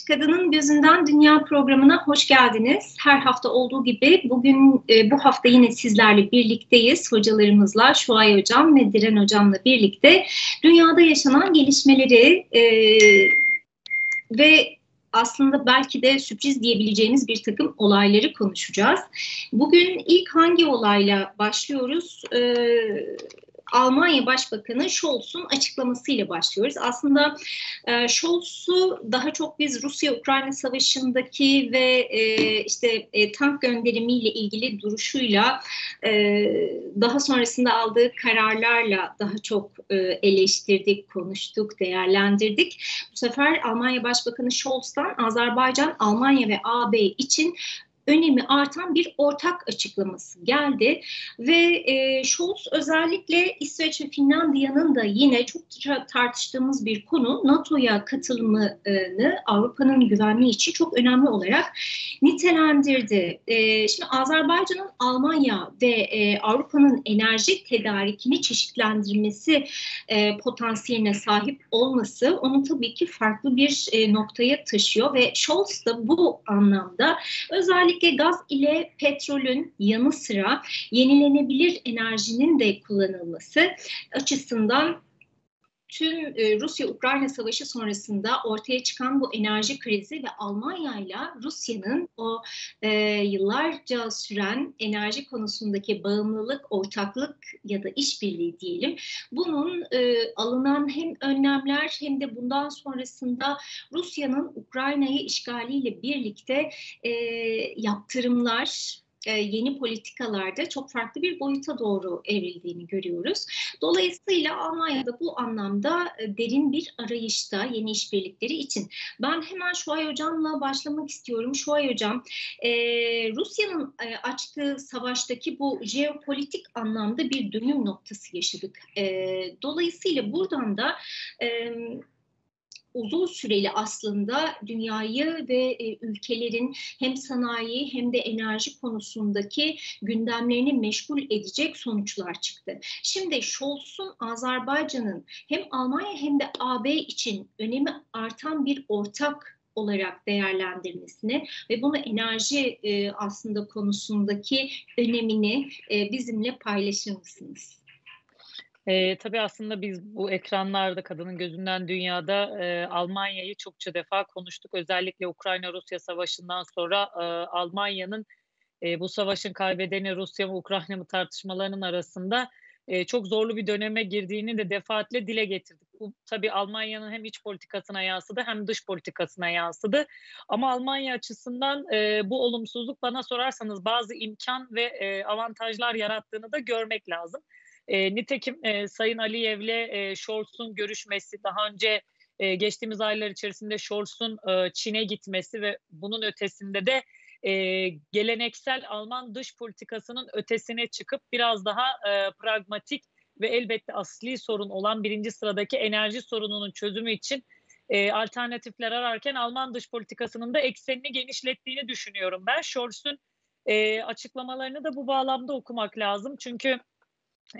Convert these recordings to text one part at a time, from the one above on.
Kadının Gözünden Dünya programına hoş geldiniz. Her hafta olduğu gibi bugün e, bu hafta yine sizlerle birlikteyiz. Hocalarımızla Şuay Hocam ve Diren Hocam'la birlikte dünyada yaşanan gelişmeleri e, ve aslında belki de sürpriz diyebileceğimiz bir takım olayları konuşacağız. Bugün ilk hangi olayla başlıyoruz? Ee, Almanya Başbakanı Scholz'un açıklamasıyla başlıyoruz. Aslında e, Scholz'u daha çok biz Rusya-Ukrayna savaşındaki ve e, işte e, tank gönderimiyle ilgili duruşuyla e, daha sonrasında aldığı kararlarla daha çok e, eleştirdik, konuştuk, değerlendirdik. Bu sefer Almanya Başbakanı Scholz'tan Azerbaycan, Almanya ve AB için önemi artan bir ortak açıklaması geldi ve e, Scholz özellikle İsveç ve Finlandiya'nın da yine çok tartıştığımız bir konu NATO'ya katılımını Avrupa'nın güvenliği için çok önemli olarak nitelendirdi. E, şimdi Azerbaycan'ın Almanya ve e, Avrupa'nın enerji tedarikini çeşitlendirmesi e, potansiyeline sahip olması onu tabii ki farklı bir e, noktaya taşıyor ve Scholz da bu anlamda özellikle Özellikle gaz ile petrolün yanı sıra yenilenebilir enerjinin de kullanılması açısından tüm e, Rusya-Ukrayna savaşı sonrasında ortaya çıkan bu enerji krizi ve Almanya ile Rusya'nın o e, yıllarca süren enerji konusundaki bağımlılık, ortaklık ya da işbirliği diyelim. Bunun e, alınan hem önlemler hem de bundan sonrasında Rusya'nın Ukrayna'yı işgaliyle birlikte e, yaptırımlar e, yeni politikalarda çok farklı bir boyuta doğru evrildiğini görüyoruz. Dolayısıyla Almanya'da bu anlamda e, derin bir arayışta yeni işbirlikleri için. Ben hemen Şuay Hocam'la başlamak istiyorum. Şuay Hocam, e, Rusya'nın açtığı savaştaki bu jeopolitik anlamda bir dönüm noktası yaşadık. Dolayısıyla buradan da uzun süreli aslında dünyayı ve e, ülkelerin hem sanayi hem de enerji konusundaki gündemlerini meşgul edecek sonuçlar çıktı. Şimdi Scholz'un Azerbaycan'ın hem Almanya hem de AB için önemi artan bir ortak olarak değerlendirmesini ve bunu enerji e, aslında konusundaki önemini e, bizimle paylaşır mısınız? E, tabii aslında biz bu ekranlarda kadının gözünden dünyada e, Almanya'yı çokça defa konuştuk. Özellikle Ukrayna-Rusya savaşından sonra e, Almanya'nın e, bu savaşın kaybedeni Rusya mı Ukrayna mı tartışmalarının arasında e, çok zorlu bir döneme girdiğini de defaatle dile getirdik. Bu tabii Almanya'nın hem iç politikasına yansıdı hem dış politikasına yansıdı. Ama Almanya açısından e, bu olumsuzluk bana sorarsanız bazı imkan ve e, avantajlar yarattığını da görmek lazım. E, nitekim e, Sayın Aliyev'le e, Scholz'un görüşmesi daha önce e, geçtiğimiz aylar içerisinde Scholz'un e, Çin'e gitmesi ve bunun ötesinde de e, geleneksel Alman dış politikasının ötesine çıkıp biraz daha e, pragmatik ve elbette asli sorun olan birinci sıradaki enerji sorununun çözümü için e, alternatifler ararken Alman dış politikasının da eksenini genişlettiğini düşünüyorum ben. Scholz'un e, açıklamalarını da bu bağlamda okumak lazım. Çünkü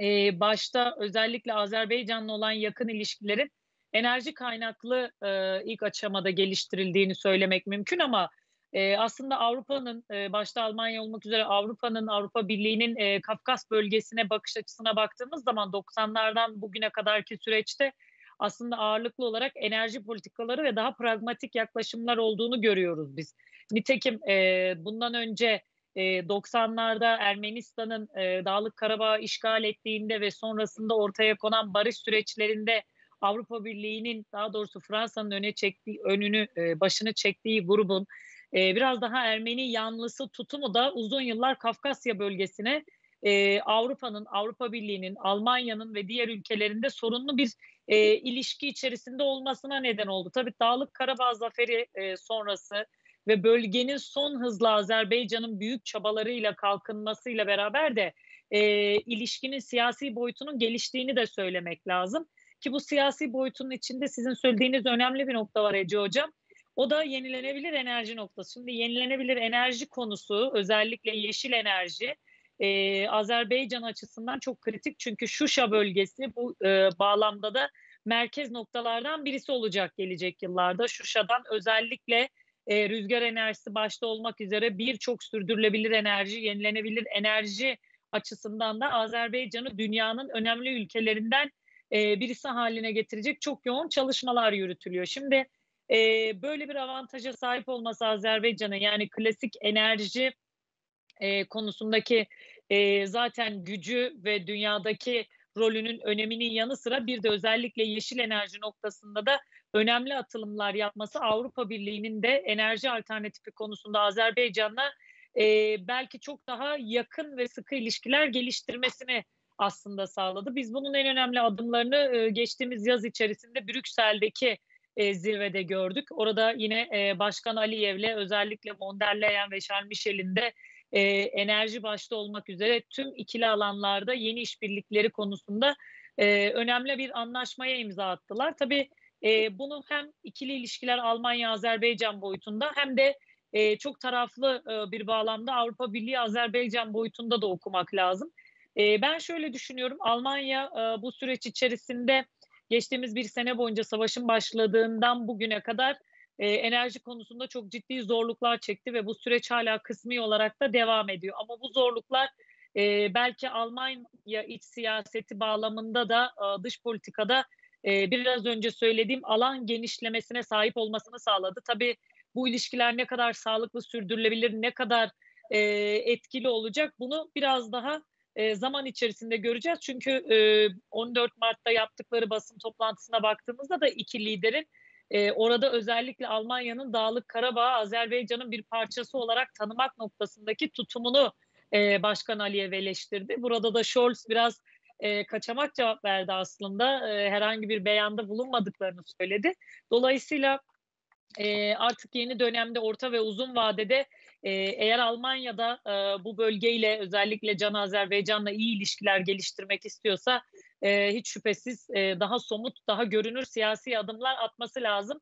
e, başta özellikle Azerbaycan'la olan yakın ilişkilerin enerji kaynaklı e, ilk aşamada geliştirildiğini söylemek mümkün ama e, aslında Avrupa'nın e, başta Almanya olmak üzere Avrupa'nın Avrupa Birliği'nin e, Kafkas bölgesine bakış açısına baktığımız zaman 90'lardan bugüne kadarki süreçte aslında ağırlıklı olarak enerji politikaları ve daha pragmatik yaklaşımlar olduğunu görüyoruz biz. Nitekim e, bundan önce e, 90'larda Ermenistan'ın e, Dağlık Karabağ işgal ettiğinde ve sonrasında ortaya konan barış süreçlerinde Avrupa Birliği'nin daha doğrusu Fransa'nın öne çektiği önünü e, başını çektiği grubun e, biraz daha Ermeni yanlısı tutumu da uzun yıllar Kafkasya bölgesine e, Avrupa'nın, Avrupa Birliği'nin, Almanya'nın ve diğer ülkelerinde sorunlu bir e, ilişki içerisinde olmasına neden oldu. Tabii Dağlık Karabağ zaferi e, sonrası ve bölgenin son hızla Azerbaycan'ın büyük çabalarıyla kalkınmasıyla beraber de e, ilişkinin siyasi boyutunun geliştiğini de söylemek lazım. Ki bu siyasi boyutunun içinde sizin söylediğiniz önemli bir nokta var Ece Hocam. O da yenilenebilir enerji noktası. Şimdi yenilenebilir enerji konusu özellikle yeşil enerji e, Azerbaycan açısından çok kritik. Çünkü Şuşa bölgesi bu e, bağlamda da merkez noktalardan birisi olacak gelecek yıllarda. Şuşa'dan özellikle e, rüzgar enerjisi başta olmak üzere birçok sürdürülebilir enerji, yenilenebilir enerji açısından da Azerbaycan'ı dünyanın önemli ülkelerinden e, birisi haline getirecek çok yoğun çalışmalar yürütülüyor. Şimdi e, böyle bir avantaja sahip olması Azerbaycan'a yani klasik enerji e, konusundaki e, zaten gücü ve dünyadaki rolünün öneminin yanı sıra bir de özellikle yeşil enerji noktasında da önemli atılımlar yapması Avrupa Birliği'nin de enerji alternatifi konusunda Azerbaycan'la e, belki çok daha yakın ve sıkı ilişkiler geliştirmesini aslında sağladı. Biz bunun en önemli adımlarını e, geçtiğimiz yaz içerisinde Brüksel'deki e, zirvede gördük. Orada yine e, Başkan Aliyev'le özellikle von der Leyen ve Charles Michel'in de e, enerji başta olmak üzere tüm ikili alanlarda yeni işbirlikleri konusunda e, önemli bir anlaşmaya imza attılar. Tabii e, bunu hem ikili ilişkiler Almanya-Azerbaycan boyutunda hem de e, çok taraflı e, bir bağlamda Avrupa Birliği Azerbaycan boyutunda da okumak lazım. E, ben şöyle düşünüyorum Almanya e, bu süreç içerisinde geçtiğimiz bir sene boyunca savaşın başladığından bugüne kadar e, enerji konusunda çok ciddi zorluklar çekti ve bu süreç hala kısmi olarak da devam ediyor. Ama bu zorluklar e, belki Almanya iç siyaseti bağlamında da e, dış politikada e, biraz önce söylediğim alan genişlemesine sahip olmasını sağladı. Tabii bu ilişkiler ne kadar sağlıklı sürdürülebilir, ne kadar e, etkili olacak bunu biraz daha e, zaman içerisinde göreceğiz. Çünkü e, 14 Mart'ta yaptıkları basın toplantısına baktığımızda da iki liderin e, orada özellikle Almanya'nın Dağlık Karabağ Azerbaycan'ın bir parçası olarak tanımak noktasındaki tutumunu e, Başkan Aliyev eleştirdi. Burada da Scholz biraz e, kaçamak cevap verdi aslında. E, herhangi bir beyanda bulunmadıklarını söyledi. Dolayısıyla e, artık yeni dönemde orta ve uzun vadede e, eğer Almanya'da e, bu bölgeyle özellikle Can Azerbaycan'la iyi ilişkiler geliştirmek istiyorsa e, hiç şüphesiz e, daha somut, daha görünür siyasi adımlar atması lazım.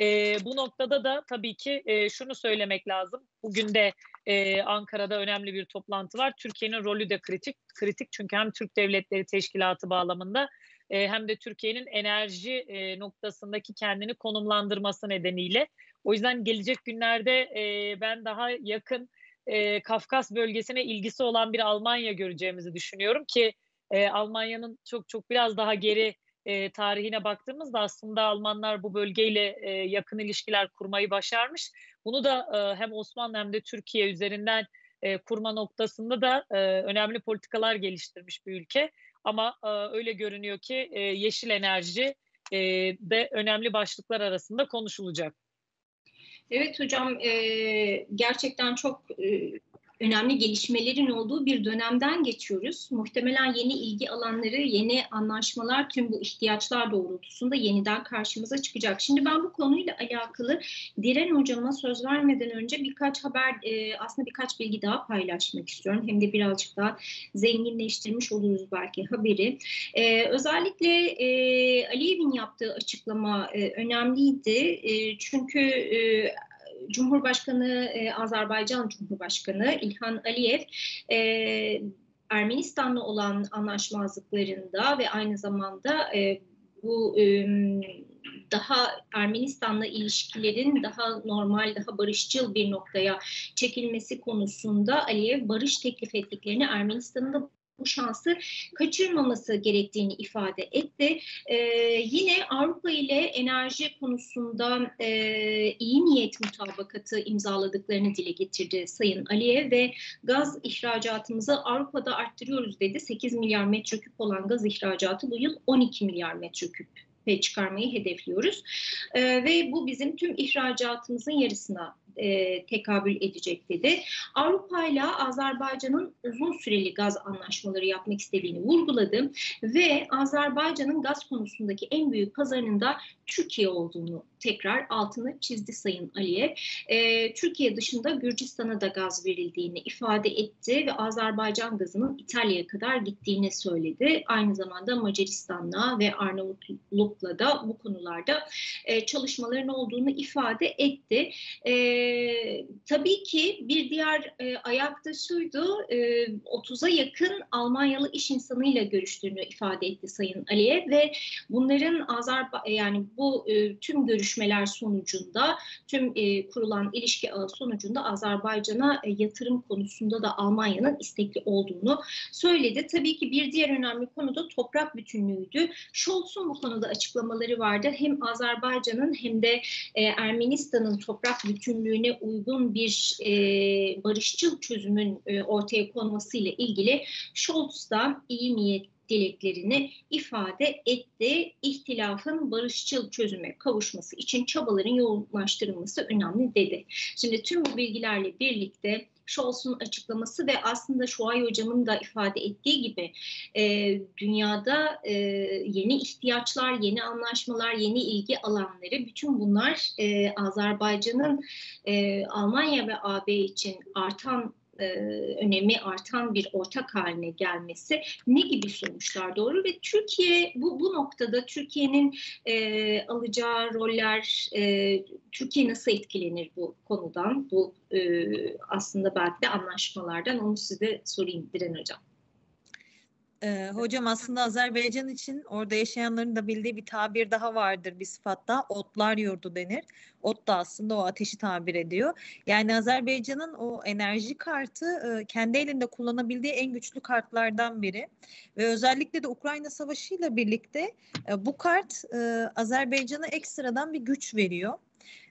E, bu noktada da tabii ki e, şunu söylemek lazım. Bugün de e, Ankara'da önemli bir toplantı var. Türkiye'nin rolü de kritik. Kritik çünkü hem Türk Devletleri Teşkilatı bağlamında e, hem de Türkiye'nin enerji e, noktasındaki kendini konumlandırması nedeniyle. O yüzden gelecek günlerde e, ben daha yakın e, Kafkas bölgesine ilgisi olan bir Almanya göreceğimizi düşünüyorum ki e, Almanya'nın çok çok biraz daha geri e, tarihine baktığımızda aslında Almanlar bu bölgeyle e, yakın ilişkiler kurmayı başarmış. Bunu da e, hem Osmanlı hem de Türkiye üzerinden e, kurma noktasında da e, önemli politikalar geliştirmiş bir ülke. Ama e, öyle görünüyor ki e, yeşil enerji e, de önemli başlıklar arasında konuşulacak. Evet hocam e, gerçekten çok e, önemli gelişmelerin olduğu bir dönemden geçiyoruz. Muhtemelen yeni ilgi alanları, yeni anlaşmalar tüm bu ihtiyaçlar doğrultusunda yeniden karşımıza çıkacak. Şimdi ben bu konuyla alakalı Diren hocama söz vermeden önce birkaç haber, e, aslında birkaç bilgi daha paylaşmak istiyorum. Hem de birazcık daha zenginleştirmiş oluruz belki haberi. E, özellikle e, Aliyev'in yaptığı açıklama önemliydi. Çünkü Cumhurbaşkanı, e, Azerbaycan Cumhurbaşkanı İlhan Aliyev e, Ermenistan'la olan anlaşmazlıklarında ve aynı zamanda e, bu e, daha Ermenistan'la ilişkilerin daha normal, daha barışçıl bir noktaya çekilmesi konusunda Aliyev barış teklif ettiklerini Ermenistan'ın da bu şansı kaçırmaması gerektiğini ifade etti. E, yine Avrupa ile enerji konusunda e, iyi niyet mutabakatı imzaladıklarını dile getirdi Sayın Aliye ve gaz ihracatımızı Avrupa'da arttırıyoruz dedi. 8 milyar metreküp olan gaz ihracatı bu yıl 12 milyar metreküp ve çıkarmayı hedefliyoruz. E, ve bu bizim tüm ihracatımızın yarısına e, tekabül edecek dedi. Avrupa ile Azerbaycan'ın uzun süreli gaz anlaşmaları yapmak istediğini vurguladı ve Azerbaycan'ın gaz konusundaki en büyük pazarının da Türkiye olduğunu tekrar altını çizdi Sayın Aliyev. E, Türkiye dışında Gürcistan'a da gaz verildiğini ifade etti ve Azerbaycan gazının İtalya'ya kadar gittiğini söyledi. Aynı zamanda Macaristan'la ve Arnavutluk'la da bu konularda e, çalışmaların olduğunu ifade etti. E, tabii ki bir diğer e, ayakta şuydu, e, 30'a yakın Almanyalı iş insanıyla görüştüğünü ifade etti Sayın Aliyev ve bunların Azerbaycan yani bu e, tüm görüşmeler sonucunda tüm e, kurulan ilişki ağı sonucunda Azerbaycan'a e, yatırım konusunda da Almanya'nın istekli olduğunu söyledi. Tabii ki bir diğer önemli konu da toprak bütünlüğüydü. Scholz'un bu konuda açıklamaları vardı. Hem Azerbaycan'ın hem de e, Ermenistan'ın toprak bütünlüğüne uygun bir e, barışçıl çözümün e, ortaya konması ile ilgili Scholz iyi niyet dileklerini ifade etti. İhtilafın barışçıl çözüme kavuşması için çabaların yoğunlaştırılması önemli dedi. Şimdi tüm bu bilgilerle birlikte Scholz'un açıklaması ve aslında Şuay Hocam'ın da ifade ettiği gibi e, dünyada e, yeni ihtiyaçlar, yeni anlaşmalar, yeni ilgi alanları bütün bunlar e, Azerbaycan'ın e, Almanya ve AB için artan e, önemi artan bir ortak haline gelmesi ne gibi sonuçlar doğru ve Türkiye bu bu noktada Türkiye'nin e, alacağı roller e, Türkiye nasıl etkilenir bu konudan? Bu e, aslında belki de anlaşmalardan. Onu size sorayım Diren Hocam. Ee, hocam aslında Azerbaycan için orada yaşayanların da bildiği bir tabir daha vardır bir sıfatta. Otlar yurdu denir. Ot da aslında o ateşi tabir ediyor. Yani Azerbaycan'ın o enerji kartı e, kendi elinde kullanabildiği en güçlü kartlardan biri. Ve özellikle de Ukrayna Savaşı ile birlikte e, bu kart e, Azerbaycan'a ekstradan bir güç veriyor.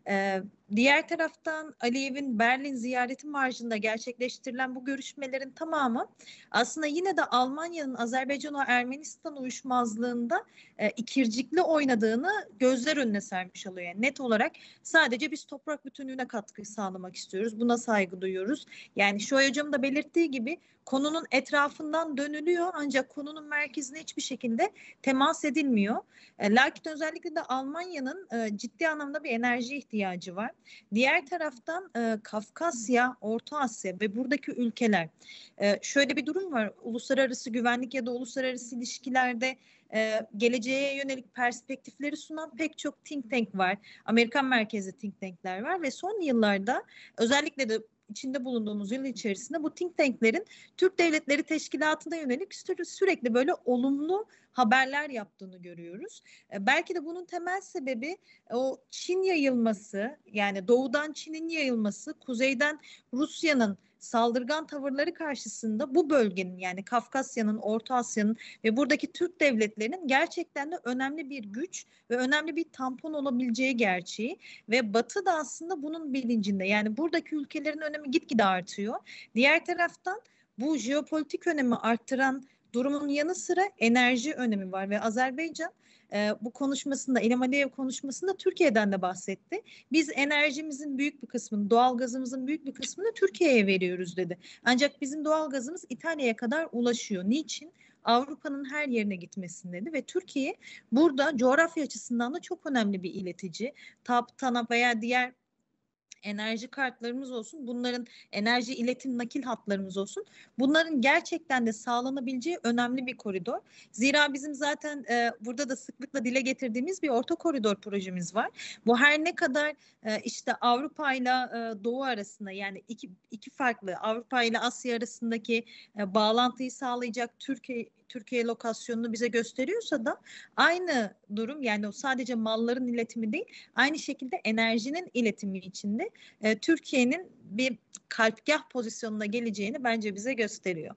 Ee, diğer taraftan Aliyev'in Berlin ziyareti marjında gerçekleştirilen bu görüşmelerin tamamı aslında yine de Almanya'nın Azerbaycan ve Ermenistan uyuşmazlığında e, ikircikli oynadığını gözler önüne sermiş oluyor. Yani net olarak sadece biz toprak bütünlüğüne katkı sağlamak istiyoruz. Buna saygı duyuyoruz. Yani şu hocam da belirttiği gibi konunun etrafından dönülüyor ancak konunun merkezine hiçbir şekilde temas edilmiyor. E, lakin özellikle de Almanya'nın e, ciddi anlamda bir enerji ihtiyacı var. Diğer taraftan e, Kafkasya, Orta Asya ve buradaki ülkeler e, şöyle bir durum var. Uluslararası güvenlik ya da uluslararası ilişkilerde e, geleceğe yönelik perspektifleri sunan pek çok think tank var. Amerikan merkezli think tankler var ve son yıllarda özellikle de içinde bulunduğumuz yıl içerisinde bu think tanklerin Türk Devletleri Teşkilatı'na yönelik sü- sürekli böyle olumlu haberler yaptığını görüyoruz. E, belki de bunun temel sebebi o Çin yayılması yani doğudan Çin'in yayılması, kuzeyden Rusya'nın saldırgan tavırları karşısında bu bölgenin yani Kafkasya'nın, Orta Asya'nın ve buradaki Türk devletlerinin gerçekten de önemli bir güç ve önemli bir tampon olabileceği gerçeği ve Batı da aslında bunun bilincinde. Yani buradaki ülkelerin önemi gitgide artıyor. Diğer taraftan bu jeopolitik önemi arttıran durumun yanı sıra enerji önemi var ve Azerbaycan e, bu konuşmasında İlham Aliyev konuşmasında Türkiye'den de bahsetti. Biz enerjimizin büyük bir kısmını, doğal gazımızın büyük bir kısmını Türkiye'ye veriyoruz dedi. Ancak bizim doğal gazımız İtalya'ya kadar ulaşıyor. Niçin? Avrupa'nın her yerine gitmesin dedi ve Türkiye burada coğrafya açısından da çok önemli bir iletici. TAP, TANAP veya diğer enerji kartlarımız olsun, bunların enerji iletim nakil hatlarımız olsun. Bunların gerçekten de sağlanabileceği önemli bir koridor. Zira bizim zaten e, burada da sıklıkla dile getirdiğimiz bir orta koridor projemiz var. Bu her ne kadar e, işte Avrupa ile e, Doğu arasında yani iki, iki farklı Avrupa ile Asya arasındaki e, bağlantıyı sağlayacak Türkiye Türkiye lokasyonunu bize gösteriyorsa da aynı durum yani o sadece malların iletimi değil aynı şekilde enerjinin iletimi içinde e, Türkiye'nin bir kalpgah pozisyonuna geleceğini bence bize gösteriyor.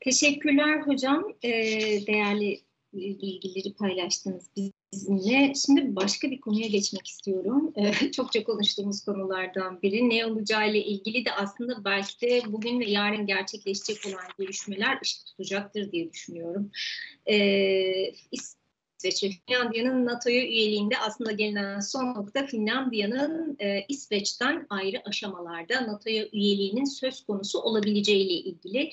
Teşekkürler hocam. Ee, değerli bilgileri paylaştınız bizimle. Şimdi başka bir konuya geçmek istiyorum. Ee, çokça konuştuğumuz konulardan biri. Ne olacağıyla ilgili de aslında belki de bugün ve yarın gerçekleşecek olan görüşmeler ışık tutacaktır diye düşünüyorum. Ee, İsveç ve Finlandiya'nın NATO'ya üyeliğinde aslında gelinen son nokta Finlandiya'nın e, İsveç'ten ayrı aşamalarda NATO'ya üyeliğinin söz konusu olabileceğiyle ilgili.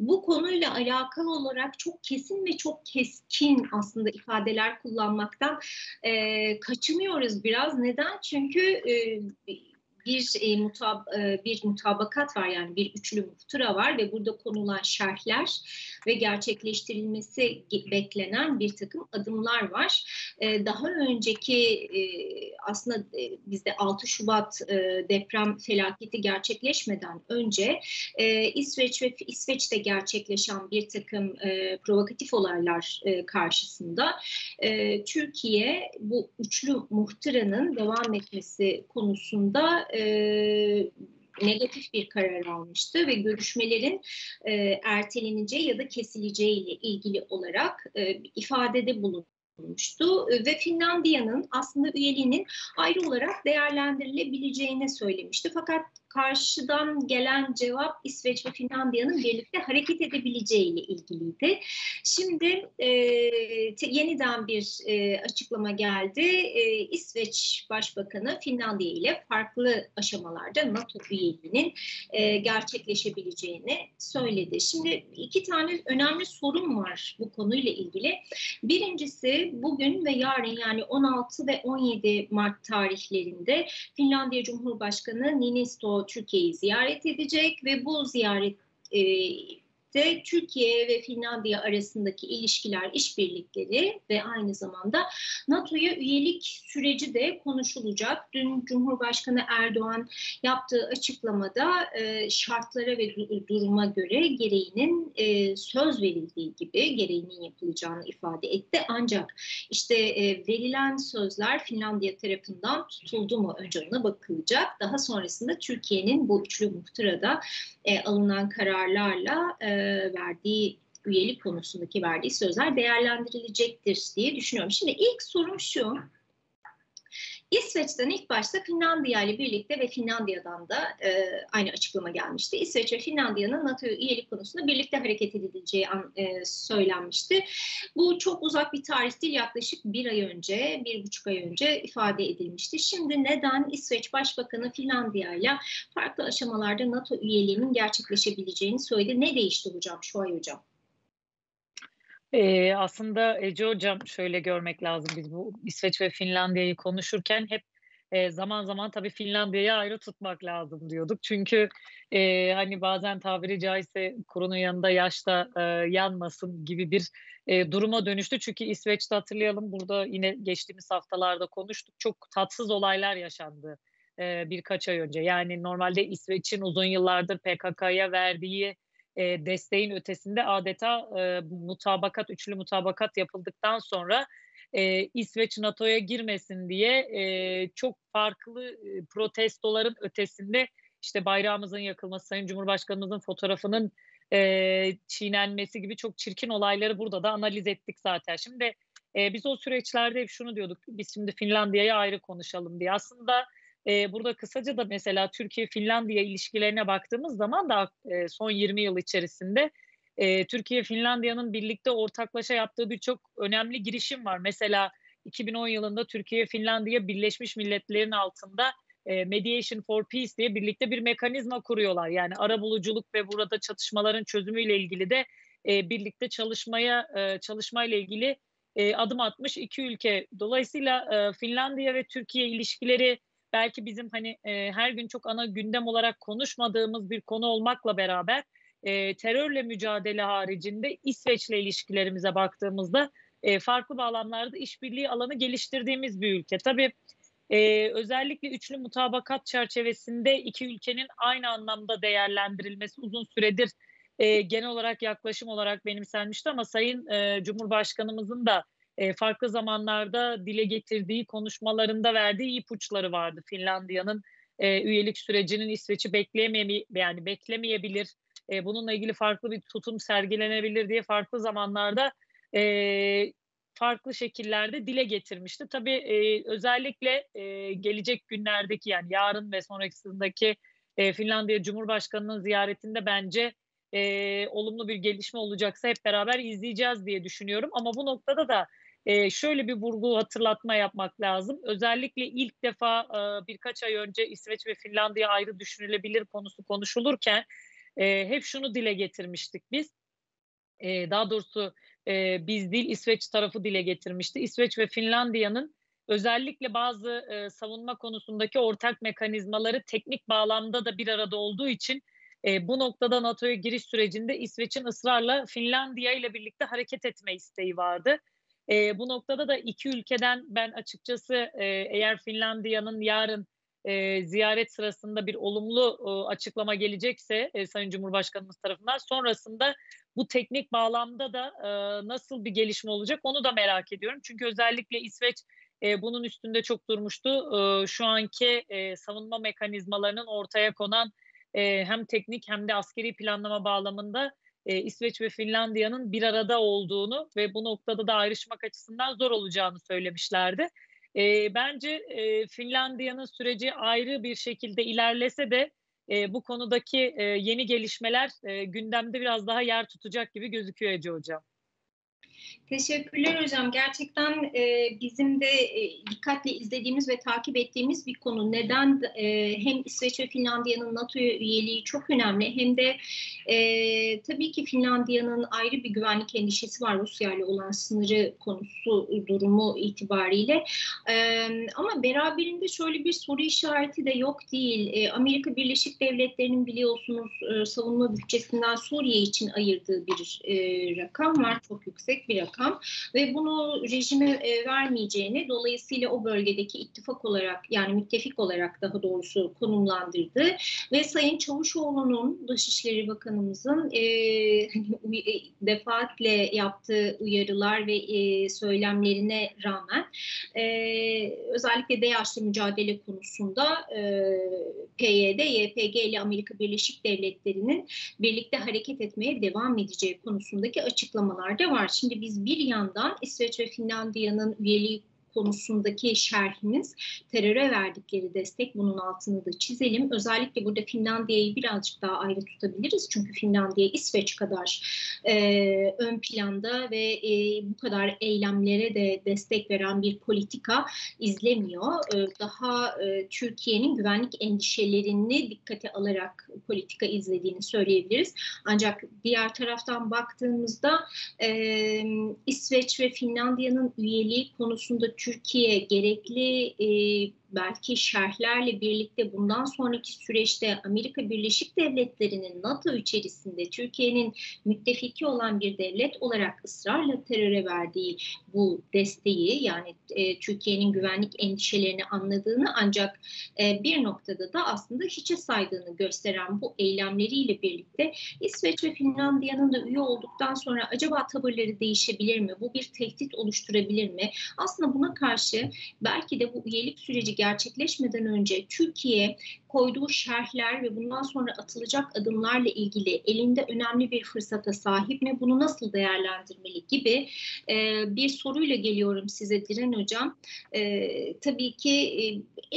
Bu konuyla alakalı olarak çok kesin ve çok keskin aslında ifadeler kullanmaktan e, kaçınıyoruz biraz. Neden? Çünkü e, bir e, mutab e, bir mutabakat var yani bir üçlü muhtıra var ve burada konulan şerhler ve gerçekleştirilmesi beklenen bir takım adımlar var. E, daha önceki e, aslında e, bizde 6 Şubat e, deprem felaketi gerçekleşmeden önce e, İsveç ve İsveç'te gerçekleşen bir takım e, provokatif olaylar e, karşısında e, Türkiye bu üçlü muhtıranın devam etmesi konusunda e, negatif bir karar almıştı ve görüşmelerin e, erteleneceği ya da kesileceği ile ilgili olarak e, ifadede bulunmuştu ve Finlandiya'nın aslında üyeliğinin ayrı olarak değerlendirilebileceğini söylemişti. Fakat karşıdan gelen cevap İsveç ve Finlandiya'nın birlikte hareket edebileceğiyle ilgiliydi. Şimdi e, yeniden bir e, açıklama geldi. E, İsveç Başbakanı Finlandiya ile farklı aşamalarda NATO üyeliğinin e, gerçekleşebileceğini söyledi. Şimdi iki tane önemli sorun var bu konuyla ilgili. Birincisi bugün ve yarın yani 16 ve 17 Mart tarihlerinde Finlandiya Cumhurbaşkanı Niinisto Türkiye'yi ziyaret edecek ve bu ziyaret e, de Türkiye ve Finlandiya arasındaki ilişkiler, işbirlikleri ve aynı zamanda NATO'ya üyelik süreci de konuşulacak. Dün Cumhurbaşkanı Erdoğan yaptığı açıklamada e, şartlara ve duruma göre gereğinin e, söz verildiği gibi gereğinin yapılacağını ifade etti. Ancak işte e, verilen sözler Finlandiya tarafından tutuldu mu önce ona bakılacak. Daha sonrasında Türkiye'nin bu üçlü muhtırada alınan kararlarla verdiği üyelik konusundaki verdiği sözler değerlendirilecektir diye düşünüyorum. Şimdi ilk sorum şu. İsveç'ten ilk başta Finlandiya ile birlikte ve Finlandiya'dan da e, aynı açıklama gelmişti. İsveç ve Finlandiya'nın NATO üyelik konusunda birlikte hareket edileceği an, e, söylenmişti. Bu çok uzak bir tarih değil yaklaşık bir ay önce, bir buçuk ay önce ifade edilmişti. Şimdi neden İsveç Başbakanı Finlandiya ile farklı aşamalarda NATO üyeliğinin gerçekleşebileceğini söyledi? Ne değişti hocam, şu ay hocam? Ee, aslında Ece Hocam şöyle görmek lazım biz bu İsveç ve Finlandiya'yı konuşurken hep e, zaman zaman tabii Finlandiya'yı ayrı tutmak lazım diyorduk. Çünkü e, hani bazen tabiri caizse kurunun yanında yaşta e, yanmasın gibi bir e, duruma dönüştü. Çünkü İsveç'te hatırlayalım burada yine geçtiğimiz haftalarda konuştuk. Çok tatsız olaylar yaşandı e, birkaç ay önce. Yani normalde İsveç'in uzun yıllardır PKK'ya verdiği e, desteğin ötesinde adeta e, mutabakat, üçlü mutabakat yapıldıktan sonra e, İsveç NATO'ya girmesin diye e, çok farklı e, protestoların ötesinde işte bayrağımızın yakılması, Sayın Cumhurbaşkanımızın fotoğrafının e, çiğnenmesi gibi çok çirkin olayları burada da analiz ettik zaten. Şimdi e, biz o süreçlerde hep şunu diyorduk, biz şimdi Finlandiya'yı ayrı konuşalım diye. Aslında e, burada kısaca da mesela Türkiye-Finlandiya ilişkilerine baktığımız zaman da e, son 20 yıl içerisinde e, Türkiye-Finlandiya'nın birlikte ortaklaşa yaptığı birçok önemli girişim var. Mesela 2010 yılında Türkiye-Finlandiya Birleşmiş Milletler'in altında e, Mediation for Peace diye birlikte bir mekanizma kuruyorlar. Yani ara buluculuk ve burada çatışmaların çözümüyle ilgili de e, birlikte çalışmaya e, çalışmayla ilgili e, adım atmış iki ülke. Dolayısıyla e, Finlandiya ve Türkiye ilişkileri belki bizim hani e, her gün çok ana gündem olarak konuşmadığımız bir konu olmakla beraber e, terörle mücadele haricinde İsveç'le ilişkilerimize baktığımızda e, farklı bağlamlarda işbirliği alanı geliştirdiğimiz bir ülke. Tabii e, özellikle üçlü mutabakat çerçevesinde iki ülkenin aynı anlamda değerlendirilmesi uzun süredir e, genel olarak yaklaşım olarak benimsenmişti ama Sayın e, Cumhurbaşkanımızın da farklı zamanlarda dile getirdiği konuşmalarında verdiği ipuçları vardı. Finlandiya'nın e, üyelik sürecinin İsveç'i bekleyemeye yani beklemeyebilir. E, bununla ilgili farklı bir tutum sergilenebilir diye farklı zamanlarda e, farklı şekillerde dile getirmişti. Tabii e, özellikle e, gelecek günlerdeki yani yarın ve sonrakisindeki e, Finlandiya Cumhurbaşkanı'nın ziyaretinde bence e, olumlu bir gelişme olacaksa hep beraber izleyeceğiz diye düşünüyorum. Ama bu noktada da e, şöyle bir vurgu hatırlatma yapmak lazım. Özellikle ilk defa e, birkaç ay önce İsveç ve Finlandiya ayrı düşünülebilir konusu konuşulurken e, hep şunu dile getirmiştik biz. E, daha doğrusu e, biz değil İsveç tarafı dile getirmişti. İsveç ve Finlandiya'nın özellikle bazı e, savunma konusundaki ortak mekanizmaları teknik bağlamda da bir arada olduğu için e, bu noktada NATO'ya giriş sürecinde İsveç'in ısrarla Finlandiya ile birlikte hareket etme isteği vardı. E, bu noktada da iki ülkeden ben açıkçası e, eğer Finlandiya'nın yarın e, ziyaret sırasında bir olumlu e, açıklama gelecekse e, Sayın Cumhurbaşkanımız tarafından sonrasında bu teknik bağlamda da e, nasıl bir gelişme olacak onu da merak ediyorum. Çünkü özellikle İsveç e, bunun üstünde çok durmuştu. E, şu anki e, savunma mekanizmalarının ortaya konan e, hem teknik hem de askeri planlama bağlamında e, İsveç ve Finlandiya'nın bir arada olduğunu ve bu noktada da ayrışmak açısından zor olacağını söylemişlerdi. E, bence e, Finlandiya'nın süreci ayrı bir şekilde ilerlese de e, bu konudaki e, yeni gelişmeler e, gündemde biraz daha yer tutacak gibi gözüküyor Ece Hocam. Teşekkürler hocam. Gerçekten e, bizim de e, dikkatle izlediğimiz ve takip ettiğimiz bir konu. Neden e, hem İsveç ve Finlandiya'nın NATO üyeliği çok önemli hem de e, tabii ki Finlandiya'nın ayrı bir güvenlik endişesi var Rusya ile olan sınırı konusu durumu itibariyle. E, ama beraberinde şöyle bir soru işareti de yok değil. E, Amerika Birleşik Devletleri'nin biliyorsunuz e, savunma bütçesinden Suriye için ayırdığı bir e, rakam var. Çok yüksek bir rakam ve bunu rejime e, vermeyeceğini dolayısıyla o bölgedeki ittifak olarak yani müttefik olarak daha doğrusu konumlandırdı ve Sayın Çavuşoğlu'nun Dışişleri Bakanımızın e, hani, e, defaatle yaptığı uyarılar ve e, söylemlerine rağmen e, özellikle DAEŞ'le mücadele konusunda e, PYD, YPG ile Amerika Birleşik Devletleri'nin birlikte hareket etmeye devam edeceği konusundaki açıklamalar da var. Şimdi biz bir yandan İsveç ve Finlandiya'nın üyeliği konusundaki şerhimiz teröre verdikleri destek bunun altını da çizelim. Özellikle burada Finlandiya'yı birazcık daha ayrı tutabiliriz. Çünkü Finlandiya İsveç kadar e, ön planda ve e, bu kadar eylemlere de destek veren bir politika izlemiyor. E, daha e, Türkiye'nin güvenlik endişelerini dikkate alarak politika izlediğini söyleyebiliriz. Ancak diğer taraftan baktığımızda e, İsveç ve Finlandiya'nın üyeliği konusunda Türkiye gerekli e, belki şerhlerle birlikte bundan sonraki süreçte Amerika Birleşik Devletleri'nin NATO içerisinde Türkiye'nin müttefiki olan bir devlet olarak ısrarla teröre verdiği bu desteği yani e, Türkiye'nin güvenlik endişelerini anladığını ancak e, bir noktada da aslında hiçe saydığını gösteren bu eylemleriyle birlikte İsveç ve Finlandiya'nın da üye olduktan sonra acaba tavırları değişebilir mi? Bu bir tehdit oluşturabilir mi? Aslında buna karşı belki de bu üyelik süreci gerçekleşmeden önce Türkiye koyduğu şerhler ve bundan sonra atılacak adımlarla ilgili elinde önemli bir fırsata sahip mi? Bunu nasıl değerlendirmeli gibi e, bir soruyla geliyorum size Diren Hocam. E, tabii ki e,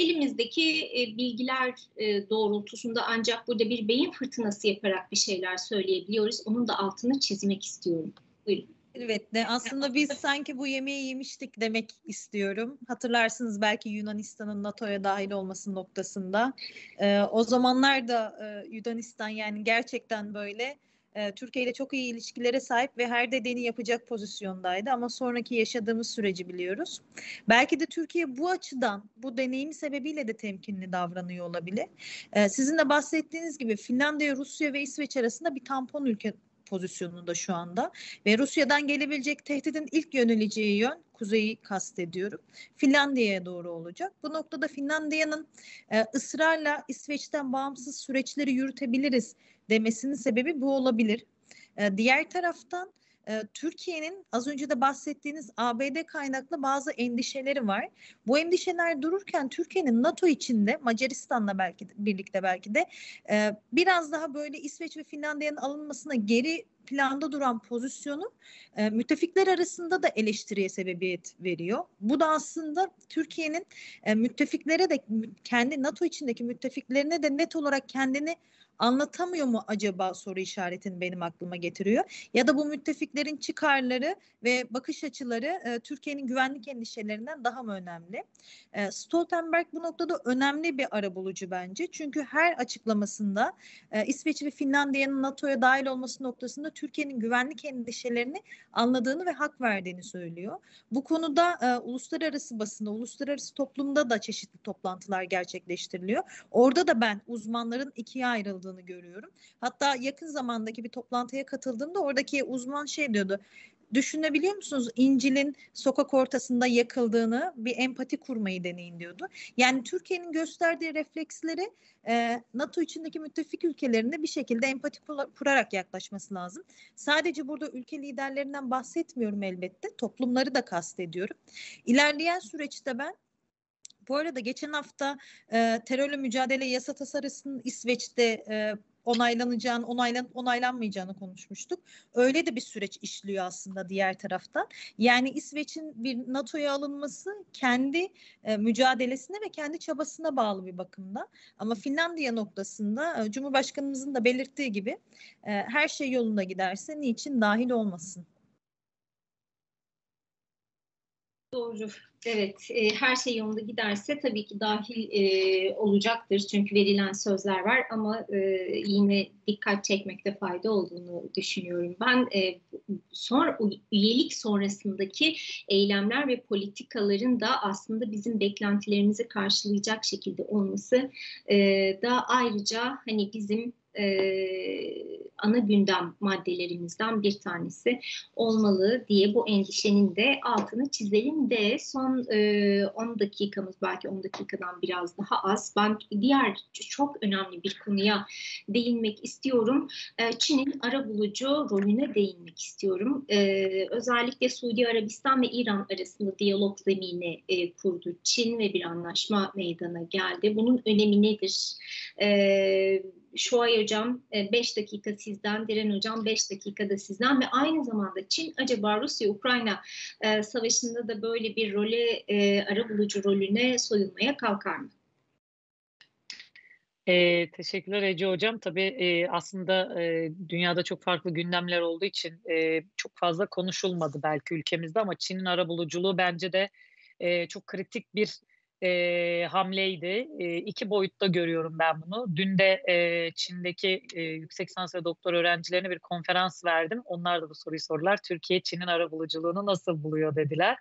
elimizdeki e, bilgiler e, doğrultusunda ancak burada bir beyin fırtınası yaparak bir şeyler söyleyebiliyoruz. Onun da altını çizmek istiyorum. Buyurun. Elbette. Aslında biz sanki bu yemeği yemiştik demek istiyorum. Hatırlarsınız belki Yunanistan'ın NATO'ya dahil olması noktasında. Ee, o zamanlar da e, Yunanistan yani gerçekten böyle e, Türkiye ile çok iyi ilişkilere sahip ve her dediğini yapacak pozisyondaydı. Ama sonraki yaşadığımız süreci biliyoruz. Belki de Türkiye bu açıdan, bu deneyim sebebiyle de temkinli davranıyor olabilir. Ee, sizin de bahsettiğiniz gibi Finlandiya, Rusya ve İsveç arasında bir tampon ülke pozisyonunda şu anda ve Rusya'dan gelebilecek tehditin ilk yöneleceği yön kuzeyi kastediyorum. Finlandiya'ya doğru olacak. Bu noktada Finlandiya'nın e, ısrarla İsveç'ten bağımsız süreçleri yürütebiliriz demesinin sebebi bu olabilir. E, diğer taraftan e, Türkiye'nin az önce de bahsettiğiniz ABD kaynaklı bazı endişeleri var. Bu endişeler dururken Türkiye'nin NATO içinde Macaristan'la belki de, birlikte belki de e, biraz daha böyle İsveç ve Finlandiya'nın alınmasına geri planda duran pozisyonu e, müttefikler arasında da eleştiriye sebebiyet veriyor. Bu da aslında Türkiye'nin e, müttefiklere de kendi NATO içindeki müttefiklerine de net olarak kendini anlatamıyor mu acaba soru işaretini benim aklıma getiriyor. Ya da bu müttefiklerin çıkarları ve bakış açıları e, Türkiye'nin güvenlik endişelerinden daha mı önemli? E, Stoltenberg bu noktada önemli bir arabulucu bence. Çünkü her açıklamasında e, İsveç ve Finlandiya'nın NATO'ya dahil olması noktasında Türkiye'nin güvenlik endişelerini anladığını ve hak verdiğini söylüyor. Bu konuda e, uluslararası basında, uluslararası toplumda da çeşitli toplantılar gerçekleştiriliyor. Orada da ben uzmanların ikiye ayrıldığını yapıldığını görüyorum. Hatta yakın zamandaki bir toplantıya katıldığımda oradaki uzman şey diyordu. Düşünebiliyor musunuz İncil'in sokak ortasında yakıldığını bir empati kurmayı deneyin diyordu. Yani Türkiye'nin gösterdiği refleksleri e, NATO içindeki müttefik ülkelerinde bir şekilde empati kurarak yaklaşması lazım. Sadece burada ülke liderlerinden bahsetmiyorum elbette. Toplumları da kastediyorum. İlerleyen süreçte ben bu arada geçen hafta e, terörle mücadele yasa tasarısının İsveç'te e, onaylanacağını, onaylan, onaylanmayacağını konuşmuştuk. Öyle de bir süreç işliyor aslında diğer taraftan. Yani İsveç'in bir NATO'ya alınması kendi e, mücadelesine ve kendi çabasına bağlı bir bakımda. Ama Finlandiya noktasında e, Cumhurbaşkanımızın da belirttiği gibi e, her şey yolunda giderse niçin dahil olmasın? Doğru. Evet, e, her şey yolunda giderse tabii ki dahil e, olacaktır. Çünkü verilen sözler var ama e, yine dikkat çekmekte fayda olduğunu düşünüyorum. Ben e, son üyelik sonrasındaki eylemler ve politikaların da aslında bizim beklentilerimizi karşılayacak şekilde olması e, da ayrıca hani bizim e, ana gündem maddelerimizden bir tanesi olmalı diye bu endişenin de altını çizelim de son e, 10 dakikamız belki 10 dakikadan biraz daha az. Ben diğer çok önemli bir konuya değinmek istiyorum. E, Çin'in ara bulucu rolüne değinmek istiyorum. E, özellikle Suudi Arabistan ve İran arasında diyalog zemini e, kurdu. Çin ve bir anlaşma meydana geldi. Bunun önemi nedir? E, Şuay Hocam 5 e, dakika sizden, Diren Hocam 5 dakikada sizden ve aynı zamanda Çin acaba Rusya-Ukrayna e, savaşında da böyle bir role, e, ara bulucu rolüne soyulmaya kalkar mı? E, teşekkürler Ece Hocam. Tabii e, aslında e, dünyada çok farklı gündemler olduğu için e, çok fazla konuşulmadı belki ülkemizde ama Çin'in arabuluculuğu bence de e, çok kritik bir e, hamleydi. E, iki boyutta görüyorum ben bunu. Dün de e, Çin'deki e, yüksek lisans ve doktor öğrencilerine bir konferans verdim. Onlar da bu soruyu sordular. Türkiye Çin'in arabuluculuğunu nasıl buluyor dediler.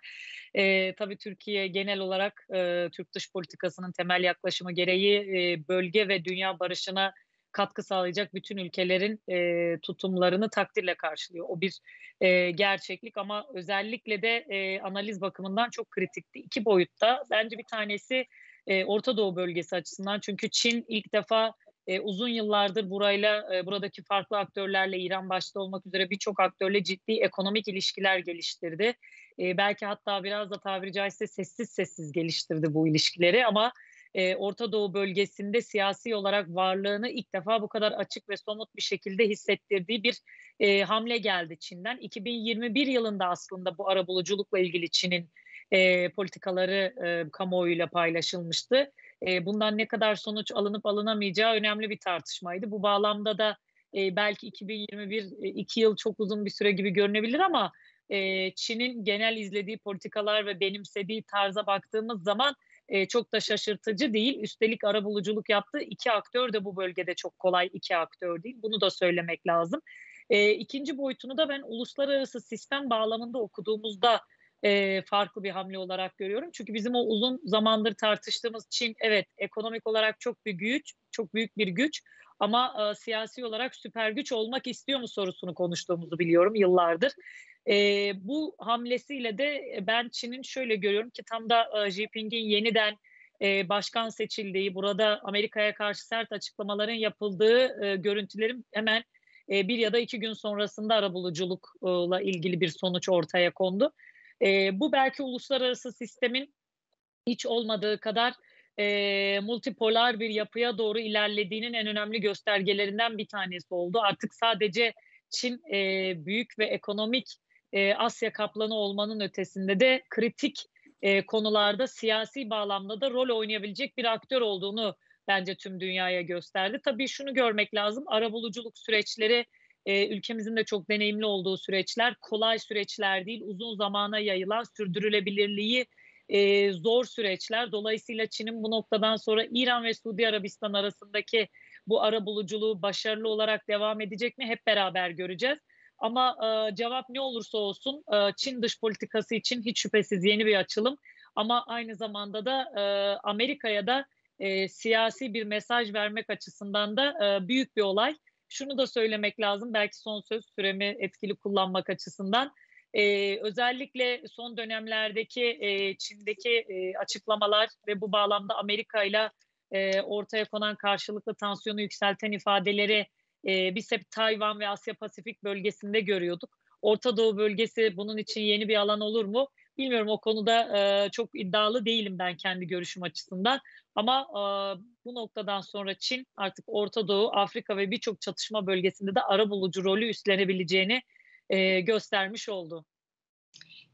E, tabii Türkiye genel olarak e, Türk dış politikasının temel yaklaşımı gereği e, bölge ve dünya barışına katkı sağlayacak bütün ülkelerin e, tutumlarını takdirle karşılıyor. O bir e, gerçeklik ama özellikle de e, analiz bakımından çok kritikti. İki boyutta bence bir tanesi e, Orta Doğu bölgesi açısından çünkü Çin ilk defa e, uzun yıllardır burayla e, buradaki farklı aktörlerle İran başta olmak üzere birçok aktörle ciddi ekonomik ilişkiler geliştirdi. E, belki hatta biraz da tabiri caizse sessiz sessiz geliştirdi bu ilişkileri ama e, Orta Doğu bölgesinde siyasi olarak varlığını ilk defa bu kadar açık ve somut bir şekilde hissettirdiği bir e, hamle geldi Çin'den. 2021 yılında aslında bu arabuluculukla ilgili Çin'in e, politikaları e, kamuoyuyla paylaşılmıştı. E, bundan ne kadar sonuç alınıp alınamayacağı önemli bir tartışmaydı. Bu bağlamda da e, belki 2021 e, iki yıl çok uzun bir süre gibi görünebilir ama e, Çin'in genel izlediği politikalar ve benimsediği tarza baktığımız zaman e, çok da şaşırtıcı değil. Üstelik arabuluculuk yaptı. İki aktör de bu bölgede çok kolay iki aktör değil. Bunu da söylemek lazım. E, ikinci boyutunu da ben uluslararası sistem bağlamında okuduğumuzda e, farklı bir hamle olarak görüyorum. Çünkü bizim o uzun zamandır tartıştığımız Çin evet ekonomik olarak çok bir güç, çok büyük bir güç ama e, siyasi olarak süper güç olmak istiyor mu sorusunu konuştuğumuzu biliyorum yıllardır. E, bu hamlesiyle de ben Çin'in şöyle görüyorum ki tam da e, Jinping'in yeniden e, başkan seçildiği, burada Amerika'ya karşı sert açıklamaların yapıldığı e, görüntülerim hemen e, bir ya da iki gün sonrasında arabuluculukla ilgili bir sonuç ortaya kondu. E, bu belki uluslararası sistemin hiç olmadığı kadar e, multipolar bir yapıya doğru ilerlediğinin en önemli göstergelerinden bir tanesi oldu. Artık sadece Çin e, büyük ve ekonomik e, Asya kaplanı olmanın ötesinde de kritik e, konularda siyasi bağlamda da rol oynayabilecek bir aktör olduğunu bence tüm dünyaya gösterdi. Tabii şunu görmek lazım. Arabuluculuk süreçleri e, ülkemizin de çok deneyimli olduğu süreçler kolay süreçler değil. Uzun zamana yayılan sürdürülebilirliği e, zor süreçler. Dolayısıyla Çin'in bu noktadan sonra İran ve Suudi Arabistan arasındaki bu ara buluculuğu başarılı olarak devam edecek mi hep beraber göreceğiz. Ama e, cevap ne olursa olsun e, Çin dış politikası için hiç şüphesiz yeni bir açılım. Ama aynı zamanda da e, Amerika'ya da e, siyasi bir mesaj vermek açısından da e, büyük bir olay. Şunu da söylemek lazım belki son söz süremi etkili kullanmak açısından. Ee, özellikle son dönemlerdeki e, Çin'deki e, açıklamalar ve bu bağlamda Amerika ile ortaya konan karşılıklı tansiyonu yükselten ifadeleri e, biz hep Tayvan ve Asya Pasifik bölgesinde görüyorduk. Orta Doğu bölgesi bunun için yeni bir alan olur mu? Bilmiyorum o konuda e, çok iddialı değilim ben kendi görüşüm açısından. Ama e, bu noktadan sonra Çin artık Orta Doğu, Afrika ve birçok çatışma bölgesinde de ara bulucu rolü üstlenebileceğini e, göstermiş oldu.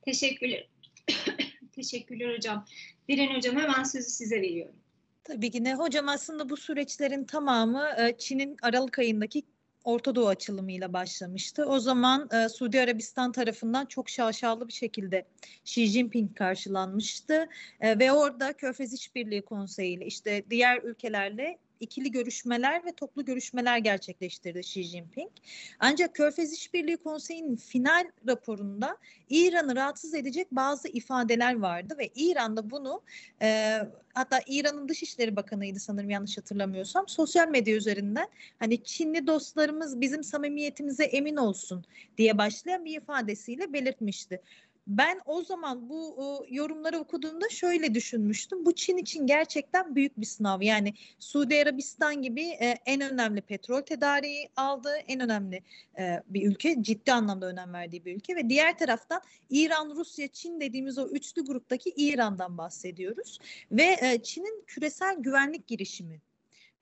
Teşekkürler. Teşekkürler hocam. Diren hocam hemen sözü size veriyorum. Tabii ki ne hocam aslında bu süreçlerin tamamı e, Çin'in Aralık ayındaki Orta Doğu açılımıyla başlamıştı. O zaman e, Suudi Arabistan tarafından çok şaşalı bir şekilde Xi Jinping karşılanmıştı e, ve orada Körfez İşbirliği Konseyi ile işte diğer ülkelerle ikili görüşmeler ve toplu görüşmeler gerçekleştirdi Xi Jinping. Ancak Körfez İşbirliği Konseyi'nin final raporunda İran'ı rahatsız edecek bazı ifadeler vardı ve İran'da bunu e, hatta İran'ın Dışişleri Bakanı'ydı sanırım yanlış hatırlamıyorsam sosyal medya üzerinden hani Çinli dostlarımız bizim samimiyetimize emin olsun diye başlayan bir ifadesiyle belirtmişti ben o zaman bu o, yorumları okuduğumda şöyle düşünmüştüm. Bu Çin için gerçekten büyük bir sınav. Yani Suudi Arabistan gibi e, en önemli petrol tedariği aldığı en önemli e, bir ülke. Ciddi anlamda önem verdiği bir ülke ve diğer taraftan İran, Rusya, Çin dediğimiz o üçlü gruptaki İran'dan bahsediyoruz. Ve e, Çin'in küresel güvenlik girişimi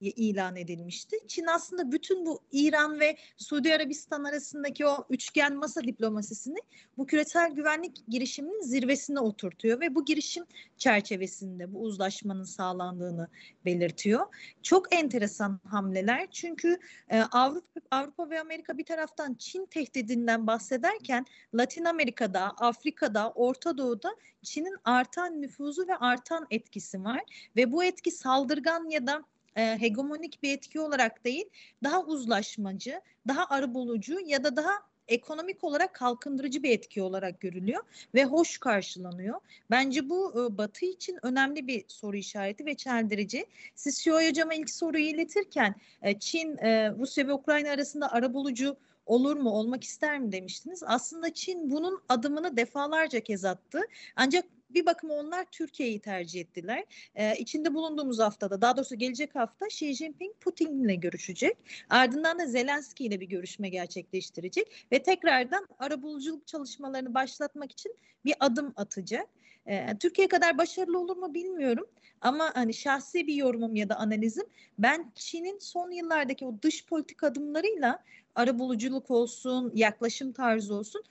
ilan edilmişti. Çin aslında bütün bu İran ve Suudi Arabistan arasındaki o üçgen masa diplomasisini bu küresel güvenlik girişiminin zirvesine oturtuyor ve bu girişim çerçevesinde bu uzlaşmanın sağlandığını belirtiyor. Çok enteresan hamleler çünkü e, Avrupa, Avrupa ve Amerika bir taraftan Çin tehdidinden bahsederken Latin Amerika'da, Afrika'da, Orta Doğu'da Çin'in artan nüfuzu ve artan etkisi var ve bu etki saldırgan ya da e, hegemonik bir etki olarak değil, daha uzlaşmacı, daha arabulucu ya da daha ekonomik olarak kalkındırıcı bir etki olarak görülüyor ve hoş karşılanıyor. Bence bu e, Batı için önemli bir soru işareti ve çeldirici. Siz Şioy Hocam'a ilk soruyu iletirken e, Çin, e, Rusya ve Ukrayna arasında arabulucu olur mu, olmak ister mi demiştiniz. Aslında Çin bunun adımını defalarca kez attı. Ancak bir bakıma onlar Türkiye'yi tercih ettiler. Ee, içinde bulunduğumuz haftada daha doğrusu gelecek hafta Xi Jinping Putin'le görüşecek. Ardından da Zelenski ile bir görüşme gerçekleştirecek ve tekrardan arabuluculuk çalışmalarını başlatmak için bir adım atacak. Ee, Türkiye kadar başarılı olur mu bilmiyorum ama hani şahsi bir yorumum ya da analizim ben Çin'in son yıllardaki o dış politik adımlarıyla arabuluculuk olsun, yaklaşım tarzı olsun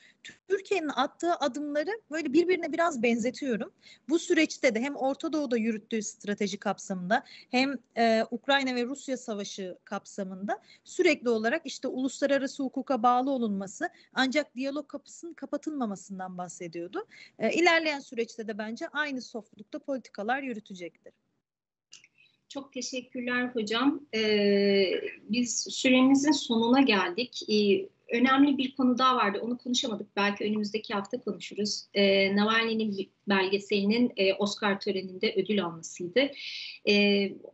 Türkiye'nin attığı adımları böyle birbirine biraz benzetiyorum. Bu süreçte de hem Orta Doğu'da yürüttüğü strateji kapsamında hem e, Ukrayna ve Rusya savaşı kapsamında sürekli olarak işte uluslararası hukuka bağlı olunması ancak diyalog kapısının kapatılmamasından bahsediyordu. E, ilerleyen süreçte de bence aynı softlukta politikalar yürütecektir. Çok teşekkürler hocam. Ee, biz süremizin sonuna geldik. Ee, önemli bir konu daha vardı. Onu konuşamadık. Belki önümüzdeki hafta konuşuruz. Ee, Navalny'nin belgeselinin e, Oscar töreninde ödül almasıydı. E,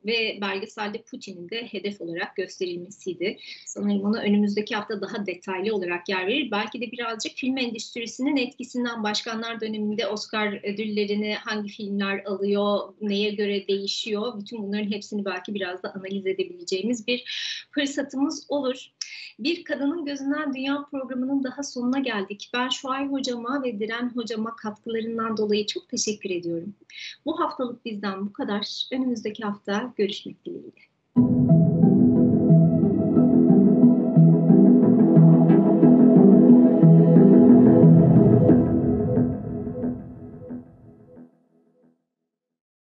ve belgeselde Putin'in de hedef olarak gösterilmesiydi. Sanırım ona önümüzdeki hafta daha detaylı olarak yer verir. Belki de birazcık film endüstrisinin etkisinden başkanlar döneminde Oscar ödüllerini hangi filmler alıyor, neye göre değişiyor. Bütün bunların hepsini belki biraz da analiz edebileceğimiz bir fırsatımız olur. Bir Kadının Gözünden Dünya programının daha sonuna geldik. Ben Şuay hocama ve Diren hocama katkılarından dolayı çok teşekkür ediyorum. Bu haftalık bizden bu kadar. Önümüzdeki hafta görüşmek dileğiyle.